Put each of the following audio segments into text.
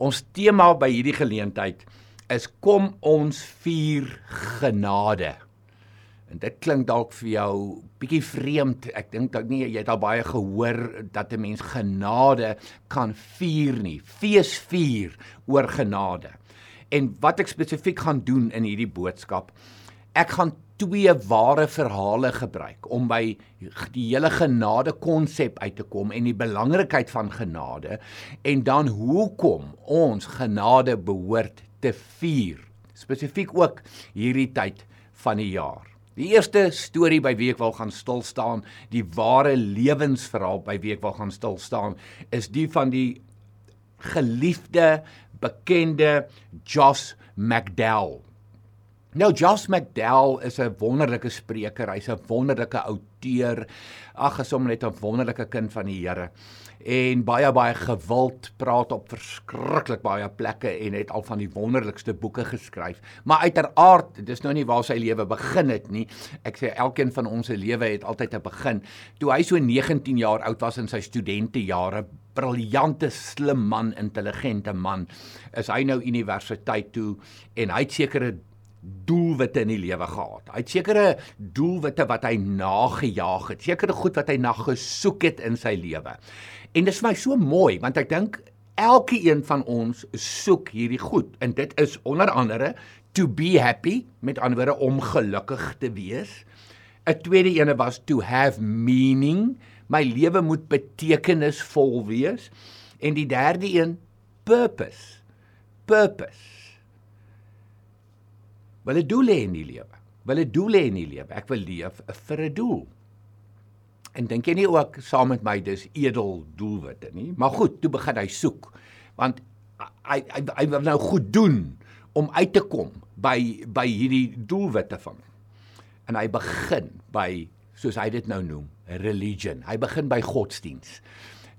Ons tema by hierdie geleentheid is kom ons vier genade. En dit klink dalk vir jou bietjie vreemd. Ek dink dalk nie jy het al baie gehoor dat 'n mens genade kan vier nie. Fees vier oor genade. En wat ek spesifiek gaan doen in hierdie boodskap, ek gaan twee ware verhale gebruik om by die hele genade konsep uit te kom en die belangrikheid van genade en dan hoekom ons genade behoort te vier spesifiek ook hierdie tyd van die jaar. Die eerste storie by wie ek wil gaan stil staan, die ware lewensverhaal by wie ek wil gaan stil staan, is die van die geliefde, bekende Josh McDowell. Nou Josh McDowell is 'n wonderlike spreker, hy's 'n wonderlike outeur. Ag, is hom net 'n wonderlike kind van die Here. En baie baie gewild, praat op verskriklik baie plekke en het al van die wonderlikste boeke geskryf. Maar uiteraard, dis nou nie waar sy lewe begin het nie. Ek sê elkeen van ons se lewe het altyd 'n begin. Toe hy so 19 jaar oud was in sy studentejare, briljante, slim man, intelligente man, is hy nou universiteit toe en hy het sekere doelwitte in die lewe gehad. Hy het sekere doelwitte wat hy nagejaag het, sekere goed wat hy na gesoek het in sy lewe. En dit is vir my so mooi want ek dink elke een van ons soek hierdie goed en dit is onder andere to be happy met ander woorde om gelukkig te wees. 'n Tweede ene was to have meaning. My lewe moet betekenisvol wees. En die derde een purpose. Purpose wil 'n doel hê in die lewe. Wil 'n doel hê in die lewe. Ek wil leef vir 'n doel. En dink jy nie ook saam met my dis edel doelwitte nie? Maar goed, toe begin hy soek. Want hy hy hy wil nou goed doen om uit te kom by by hierdie doelwitte van hom. En hy begin by soos hy dit nou noem, religion. Hy begin by godsdiens.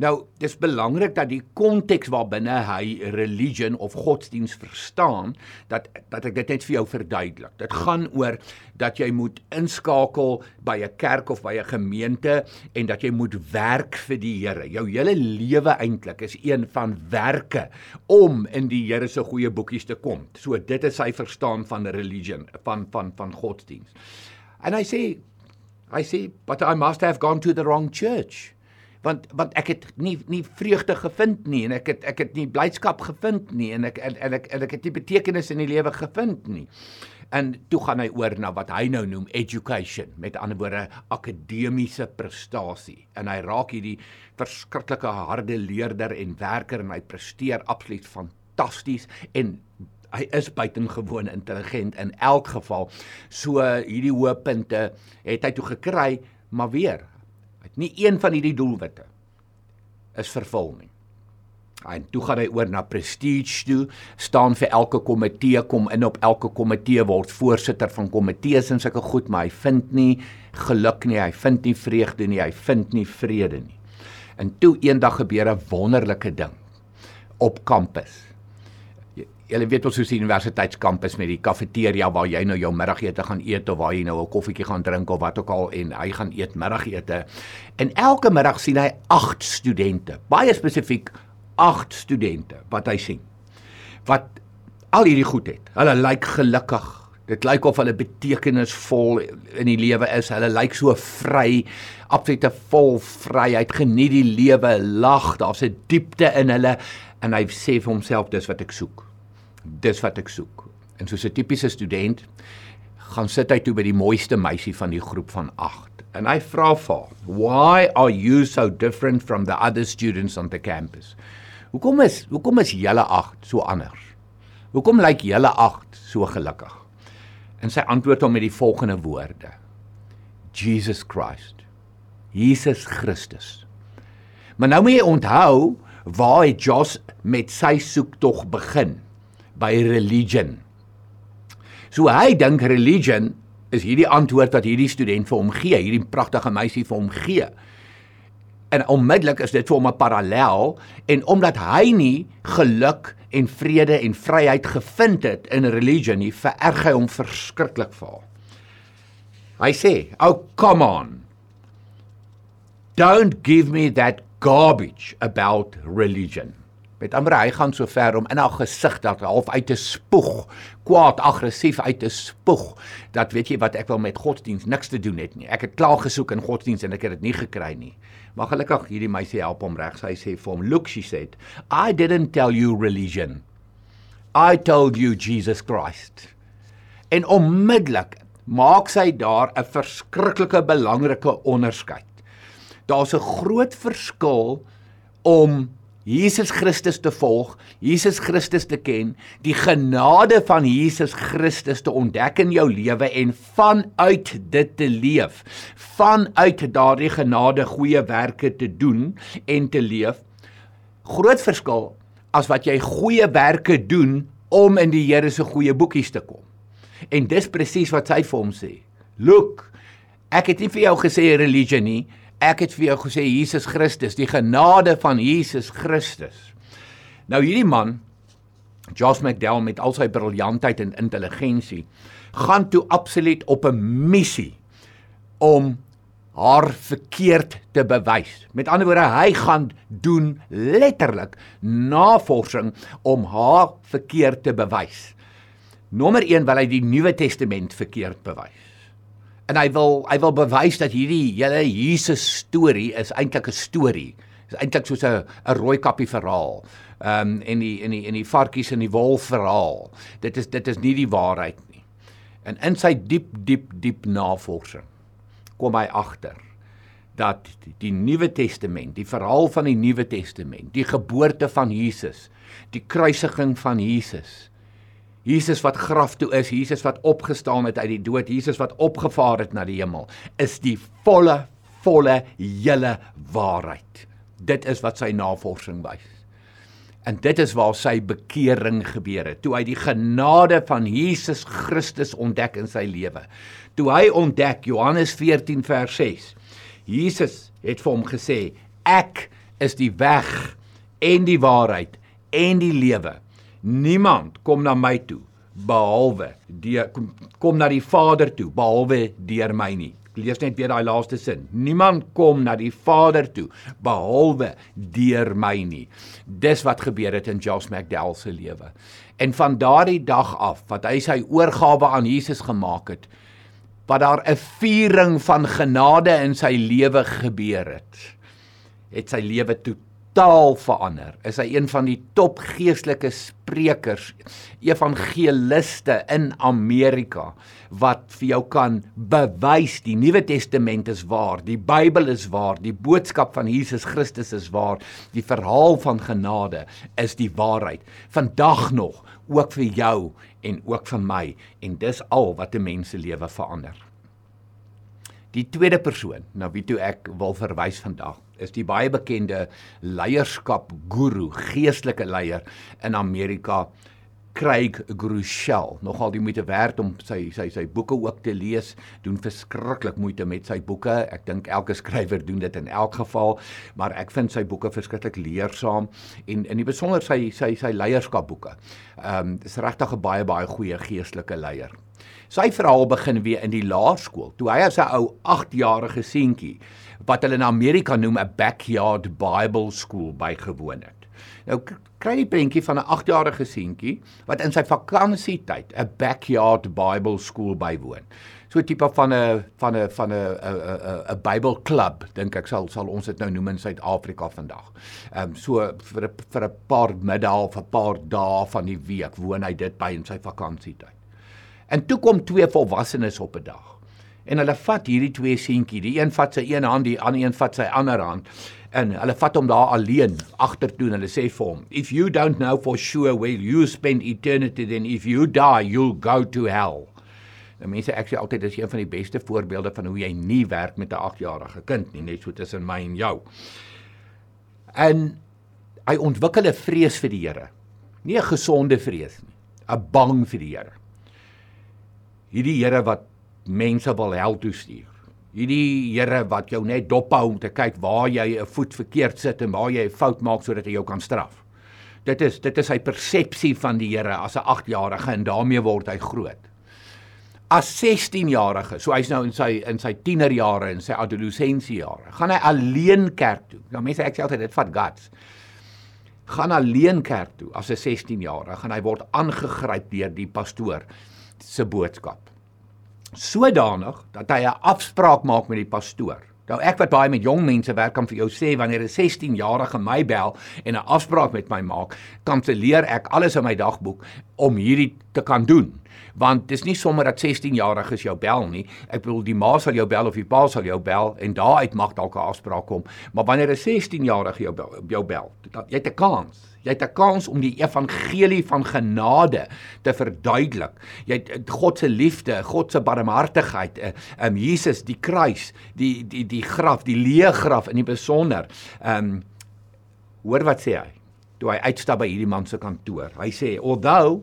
Nou, dis belangrik dat die konteks waarbinne hy religion of godsdiens verstaan, dat dat ek dit net vir jou verduidelik. Dit gaan oor dat jy moet inskakel by 'n kerk of by 'n gemeente en dat jy moet werk vir die Here. Jou hele lewe eintlik is een van werke om in die Here se goeie boekies te kom. So dit is sy verstaan van religion, van van van godsdiens. En hy sê hy sê but I must have gone to the wrong church want want ek het nie nie vreugde gevind nie en ek het ek het nie blydskap gevind nie en ek en, en ek en ek het nie betekenis in die lewe gevind nie. En toe gaan hy oor na wat hy nou noem education, met ander woorde akademiese prestasie. En hy raak hierdie verskriklike harde leerder en werker en hy presteer absoluut fantasties en hy is buitengewoon intelligent in elk geval. So hierdie hoë punte het hy toe gekry, maar weer, nie een van hierdie doelwitte is vervul nie. En toe gaan hy oor na prestige toe, staan vir elke komitee, kom in op elke komitee word voorsitter van komitees en sulke goed, maar hy vind nie geluk nie, hy vind nie vreugde nie, hy vind nie vrede nie. En toe eendag gebeur 'n wonderlike ding op kampus. Julle weet ons hoe die universiteitskampus met die kafeteria waar jy nou jou middagete gaan eet of waar jy nou 'n koffietjie gaan drink of wat ook al en hy gaan eet middagete. En elke middag sien hy 8 studente, baie spesifiek 8 studente wat hy sien. Wat al hierdie goed het. Hulle lyk gelukkig. Dit lyk of hulle betekenisvol in die lewe is. Hulle lyk so vry, absolute vol vryheid, geniet die lewe, lag, daar's 'n diepte in hulle en hy sê vir homself dis wat ek soek dis wat ek soek. En soos 'n tipiese student gaan sit hy toe by die mooiste meisie van die groep van 8 en hy vra vir haar, "Why are you so different from the other students on the campus?" Hoekom is hoekom is julle 8 so anders? Hoekom lyk julle 8 so gelukkig? En sy antwoord hom met die volgende woorde: Jesus Christ. Jesus Christus. Maar nou moet jy onthou waar het Jos met sy soektog begin? By religion. So hy dink religion is hierdie antwoord wat hierdie student vir hom gee, hierdie pragtige meisie vir hom gee. En onmiddellik is dit vir hom 'n parallel en omdat hy nie geluk en vrede en vryheid gevind het in religion nie, vererg hy hom verskriklik vir haar. Hy sê, "Oh, come on. Don't give me that garbage about religion." Met ander hy gaan so ver om in haar gesig dat half uit te spoeg, kwaad, aggressief uit te spoeg. Dat weet jy wat ek wil met godsdiens niks te doen het nie. Ek het klaar gesoek in godsdiens en ek het dit nie gekry nie. Maar gelukkig hierdie meisie help hom reg. Sy sê vir hom, "Look," she said, "I didn't tell you religion. I told you Jesus Christ." En onmiddellik maak sy daar 'n verskriklike belangrike onderskeid. Daar's 'n groot verskil om Jesus Christus te volg, Jesus Christus te ken, die genade van Jesus Christus te ontdek in jou lewe en vanuit dit te leef. Vanuit daardie genade goeie werke te doen en te leef. Groot verskil as wat jy goeie werke doen om in die Here se goeie boekies te kom. En dis presies wat sy vir hom sê. Look, ek het nie vir jou gesê religie nie, Ek het vir jou gesê Jesus Christus, die genade van Jesus Christus. Nou hierdie man Josh McDowell met al sy briljantheid en intelligensie gaan toe absoluut op 'n missie om haar verkeerd te bewys. Met ander woorde, hy gaan doen letterlik navorsing om haar verkeerd te bewys. Nommer 1 wil hy die Nuwe Testament verkeerd bewys en hy wil hy wil bewys dat hierdie hele Jesus storie is eintlik 'n storie. Is eintlik soos 'n 'n rooi kappie verhaal. Ehm um, en die en die en die varkies en die wolf verhaal. Dit is dit is nie die waarheid nie. En in sy diep diep diep navorsing kom hy agter dat die Nuwe Testament, die verhaal van die Nuwe Testament, die geboorte van Jesus, die kruisiging van Jesus Jesus wat graf toe is, Jesus wat opgestaan het uit die dood, Jesus wat opgevaar het na die hemel, is die volle volle hele waarheid. Dit is wat sy navorsing wys. En dit is waar sy bekering gebeur het. Toe hy die genade van Jesus Christus ontdek in sy lewe. Toe hy ontdek Johannes 14 vers 6. Jesus het vir hom gesê: "Ek is die weg en die waarheid en die lewe." Niemand kom na my toe behalwe die kom, kom na die Vader toe behalwe deur my nie. Ek lees net weer daai laaste sin. Niemand kom na die Vader toe behalwe deur my nie. Dis wat gebeur het in Josh McDowell se lewe. En van daardie dag af wat hy sy oorgawe aan Jesus gemaak het, wat daar 'n viering van genade in sy lewe gebeur het, het sy lewe toe totaal verander. Is hy een van die top geestelike sprekers, evangeliste in Amerika wat vir jou kan bewys die Nuwe Testament is waar, die Bybel is waar, die boodskap van Jesus Christus is waar, die verhaal van genade is die waarheid. Vandag nog ook vir jou en ook vir my en dis al wat 'n mens se lewe verander. Die tweede persoon na wie toe ek wil verwys vandag is die baie bekende leierskap guru, geestelike leier in Amerika, Craig Groeschel. Nogal die moeite werd om sy sy sy boeke ook te lees, doen verskriklik moeite met sy boeke. Ek dink elke skrywer doen dit in elk geval, maar ek vind sy boeke verskriklik leersaam en in die besonder sy sy sy leierskapboeke. Ehm um, dis regtig 'n baie baie goeie geestelike leier. Sy verhaal begin weer in die laerskool, toe hy as 'n ou 8-jarige seentjie wat hulle in Amerika noem 'n backyard Bible school bygewoon het. Nou kry 'n prentjie van 'n 8-jarige seentjie wat in sy vakansietyd 'n backyard Bible school bywoon. So 'n tipe van 'n van 'n van 'n 'n 'n Bible club dink ek sal sal ons dit nou noem in Suid-Afrika vandag. Ehm um, so vir 'n vir 'n paar middae of 'n paar dae van die week woon hy dit by in sy vakansietyd. En toe kom twee volwassenes op 'n dag en hulle vat hierdie twee seentjie, die een vat sy een hand, die ander een vat sy ander hand en hulle vat hom daar alleen agtertoe en hulle sê vir hom if you don't know for sure where you spend eternity then if you die you'll go to hell. Nou mense ek sê altyd dis een van die beste voorbeelde van hoe jy nie werk met 'n 8-jarige kind nie, net so tussen my en jou. En hy ontwikkel 'n vrees vir die Here. Nie 'n gesonde vrees nie, 'n bang vir die Here. Hierdie Here wat mense wil hel toe stuur. Hierdie Here wat jou net dophou om te kyk waar jy 'n voet verkeerd sit en waar jy 'n fout maak sodat hy jou kan straf. Dit is dit is sy persepsie van die Here as 'n 8-jarige en daarmee word hy groot. As 16-jarige, so hy's nou in sy in sy tienerjare en sy adolessensiejare, gaan hy alleen kerk toe. Nou mense ek sê altyd dit vat guts. gaan alleen kerk toe as 'n 16-jarige en hy word aangegryp deur die pastoor se boodskap. Sodanig dat hy 'n afspraak maak met die pastoor. Nou ek wat baie met jong mense werk kan vir jou sê wanneer 'n 16-jarige my bel en 'n afspraak met my maak, kanselleer ek alles in my dagboek om hierdie te kan doen want dis nie sommer dat 16 jariges jou bel nie. Ek bedoel die ma sal jou bel of die pa sal jou bel en daaruit mag dalk 'n afspraak kom. Maar wanneer 'n 16 jarige jou bel, jou bel, jy het 'n kans. Jy het 'n kans om die evangelie van genade te verduidelik. Jy het God se liefde, God se barmhartigheid, ehm um, Jesus, die kruis, die die die graf, die leë graf in die besonder. Ehm um, hoor wat sê hy? Toe hy uitstap by hierdie man se kantoor. Hy sê, "Although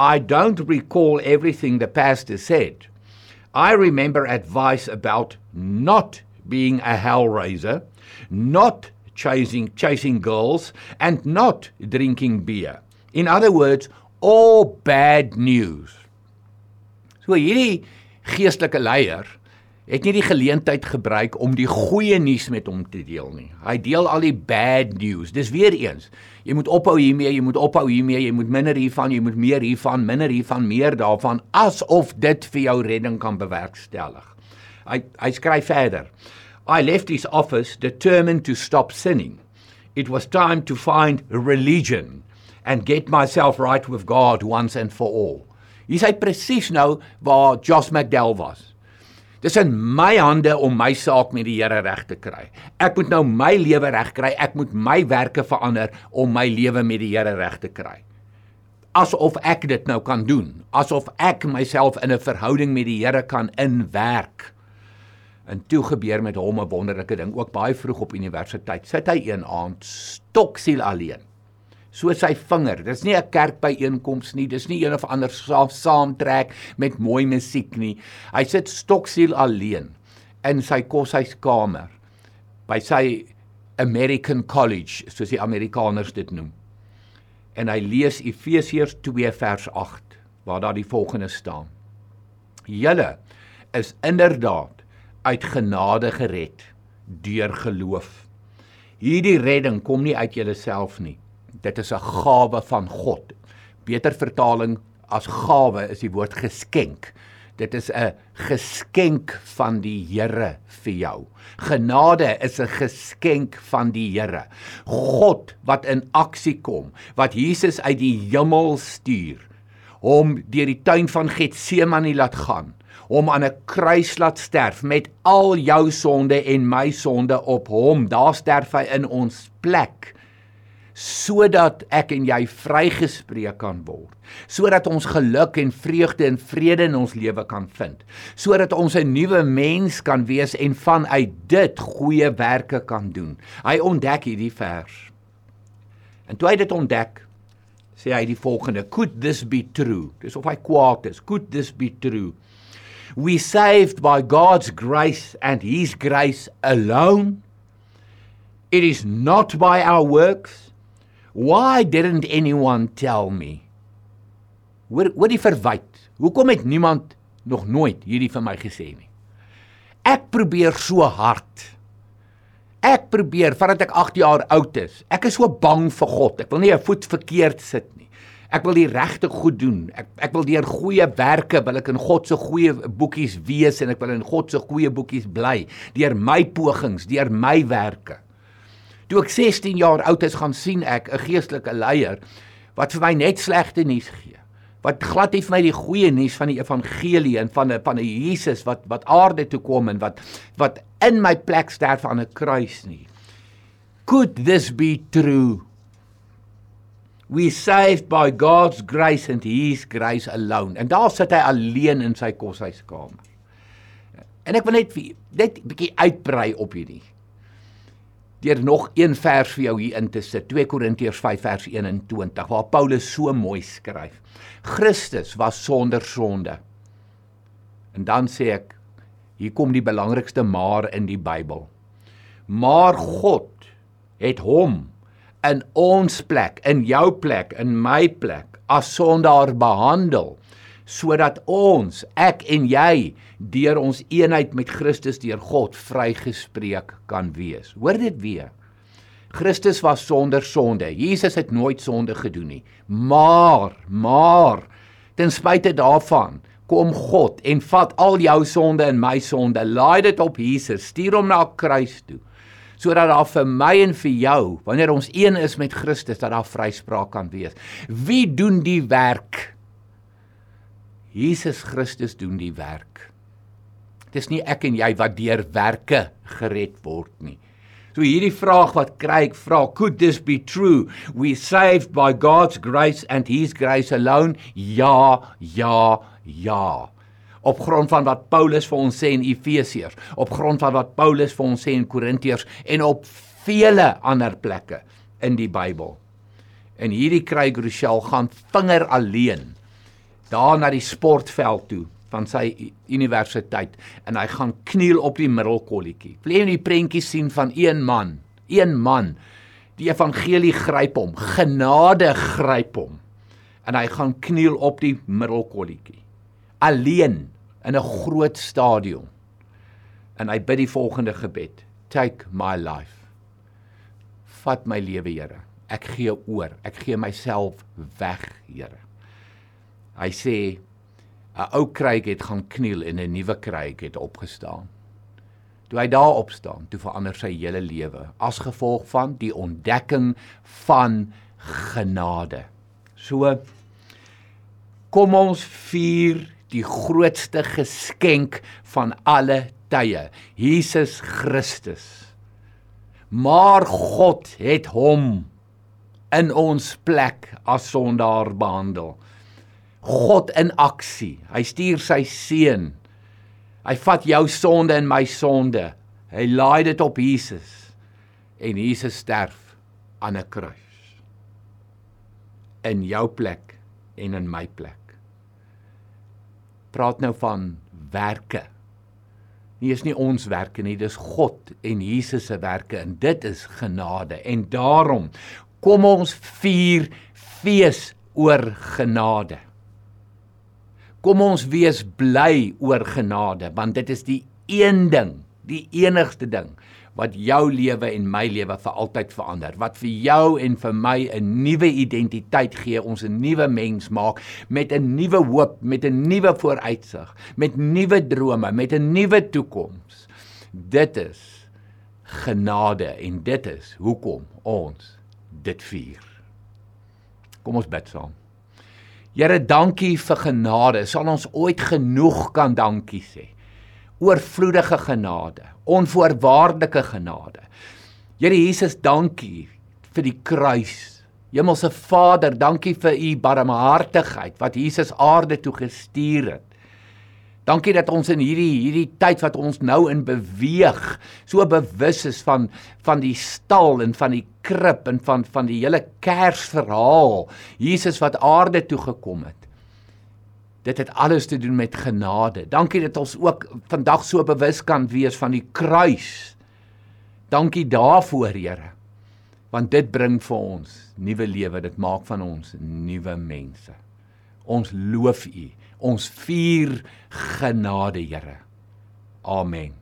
I don't recall everything the pastor said. I remember advice about not being a hellraiser, not chasing chasing girls and not drinking beer. In other words, all bad news. So hierdie geestelike leier het nie die geleentheid gebruik om die goeie nuus met hom te deel nie. Hy deel al die bad news. Dis weer eens. Jy moet ophou hiermee, jy moet ophou hiermee, jy moet minder hiervan, jy moet meer hiervan, minder hiervan, meer daarvan asof dit vir jou redding kan bewerkstellig. Hy hy skryf verder. I left his office determined to stop sinning. It was time to find religion and get myself right with God once and for all. Hy sê presies nou waar Josh McDowell was. Dis in my hande om my saak met die Here reg te kry. Ek moet nou my lewe reg kry. Ek moet my werke verander om my lewe met die Here reg te kry. Asof ek dit nou kan doen, asof ek myself in 'n verhouding met die Here kan inwerk. En toe gebeur met hom 'n wonderlike ding, ook baie vroeg op universiteit. Sit hy een aand stoksiel alleen so sy vinger. Dis nie 'n kerkbyeenkoms nie, dis nie een of ander saamtrek met mooi musiek nie. Hy sit stoksiel alleen in sy koshuiskamer by sy American College, soos die Amerikaners dit noem. En hy lees Efesiërs 2 vers 8 waar daar die volgende staan: Julle is inderdaad uit genade gered deur geloof. Hierdie redding kom nie uit jouself nie dit is 'n gawe van God. Beter vertaling as gawe is die woord geskenk. Dit is 'n geskenk van die Here vir jou. Genade is 'n geskenk van die Here. God wat in aksie kom, wat Jesus uit die hemel stuur, hom deur die tuin van Getsemane laat gaan, hom aan 'n kruis laat sterf met al jou sonde en my sonde op hom. Daar sterf hy in ons plek sodat ek en jy vrygespreek kan word sodat ons geluk en vreugde en vrede in ons lewe kan vind sodat ons 'n nuwe mens kan wees en vanuit dit goeie werke kan doen. Hy ontdek hierdie vers. En toe hy dit ontdek sê hy die volgende could this be true? Dis of hy kwaad is. Could this be true? We saved by god's grace and his grace alone. It is not by our works Why didn't anyone tell me? Hoor hoor die verwyd. Hoekom het niemand nog nooit hierdie vir my gesê nie? Ek probeer so hard. Ek probeer vandat ek 8 jaar oud is. Ek is so bang vir God. Ek wil nie 'n voet verkeerd sit nie. Ek wil die regte goed doen. Ek ek wil deur goeie werke wil ek in God se goeie boekies wees en ek wil in God se goeie boekies bly deur my pogings, deur my werke. Toe ek 16 jaar oud is, gaan sien ek 'n geestelike leier wat vir my net slegte nuus gee. Wat glad nie vir my die goeie nuus van die evangelie en van 'n van 'n Jesus wat wat aarde toe kom en wat wat in my plek sterf aan 'n kruis nie. Could this be true? We saved by God's grace and his grace alone. En daar sit hy alleen in sy koshuiskamer. En ek wil net net 'n bietjie uitbrei op hierdie deur nog een vers vir jou hier in te sit. 2 Korintiërs 5 vers 21 waar Paulus so mooi skryf. Christus was sonder sonde. En dan sê ek hier kom die belangrikste maar in die Bybel. Maar God het hom in ons plek in jou plek in my plek as sondaar behandel sodat ons ek en jy deur ons eenheid met Christus deur God vrygespreek kan wees. Hoor dit weer. Christus was sonder sonde. Jesus het nooit sonde gedoen nie. Maar, maar ten spyte daarvan kom God en vat al jou sonde en my sonde, laai dit op Jesus, stuur hom na 'n kruis toe sodat daar vir my en vir jou, wanneer ons een is met Christus, dat daar vryspraak kan wees. Wie doen die werk? Jesus Christus doen die werk. Dis nie ek en jy wat deur werke gered word nie. So hierdie vraag wat kry ek vra, could this be true? We saved by God's grace and his grace alone? Ja, ja, ja. Op grond van wat Paulus vir ons sê in Efesiërs, op grond van wat Paulus vir ons sê in Korintiërs en op vele ander plekke in die Bybel. En hierdie Craig Rochelle gaan vinger alleen daar na die sportveld toe van sy universiteit en hy gaan kniel op die middelkolletjie. Wil jy die prentjie sien van een man, een man. Die evangelie gryp hom, genade gryp hom. En hy gaan kniel op die middelkolletjie. Alleen in 'n groot stadion. En hy bid die volgende gebed. Take my life. Vat my lewe Here. Ek gee oor. Ek gee myself weg Here hy sê 'n ou kruik het gaan kniel en 'n nuwe kruik het opgestaan. Toe hy daar opstaan, toe verander sy hele lewe as gevolg van die ontdekking van genade. So kom ons vier die grootste geskenk van alle tye, Jesus Christus. Maar God het hom in ons plek as sondaar behandel. God in aksie. Hy stuur sy seun. Hy vat jou sonde en my sonde. Hy laai dit op Jesus. En Jesus sterf aan 'n kruis. In jou plek en in my plek. Praat nou van werke. Nie is nie ons werke nie, dis God en Jesus se werke en dit is genade. En daarom kom ons vier fees oor genade. Kom ons wees bly oor genade want dit is die een ding, die enigste ding wat jou lewe en my lewe vir altyd verander. Wat vir jou en vir my 'n nuwe identiteit gee, ons 'n nuwe mens maak met 'n nuwe hoop, met 'n nuwe vooruitsig, met nuwe drome, met 'n nuwe toekoms. Dit is genade en dit is hoekom ons dit vier. Kom ons bid saam. Here, dankie vir genade. Sal ons ooit genoeg kan dankie sê? Oorvloedige genade, onvoorwaardelike genade. Here Jesus, dankie vir die kruis. Hemelse Vader, dankie vir u barmhartigheid wat Jesus aarde toe gestuur het. Dankie dat ons in hierdie hierdie tyd wat ons nou in beweeg, so bewus is van van die stal en van die krib en van van die hele Kersverhaal. Jesus wat aarde toe gekom het. Dit het alles te doen met genade. Dankie dat ons ook vandag so bewus kan wees van die kruis. Dankie daarvoor, Here. Want dit bring vir ons nuwe lewe, dit maak van ons nuwe mense. Ons loof U. Ons vier genade, Here. Amen.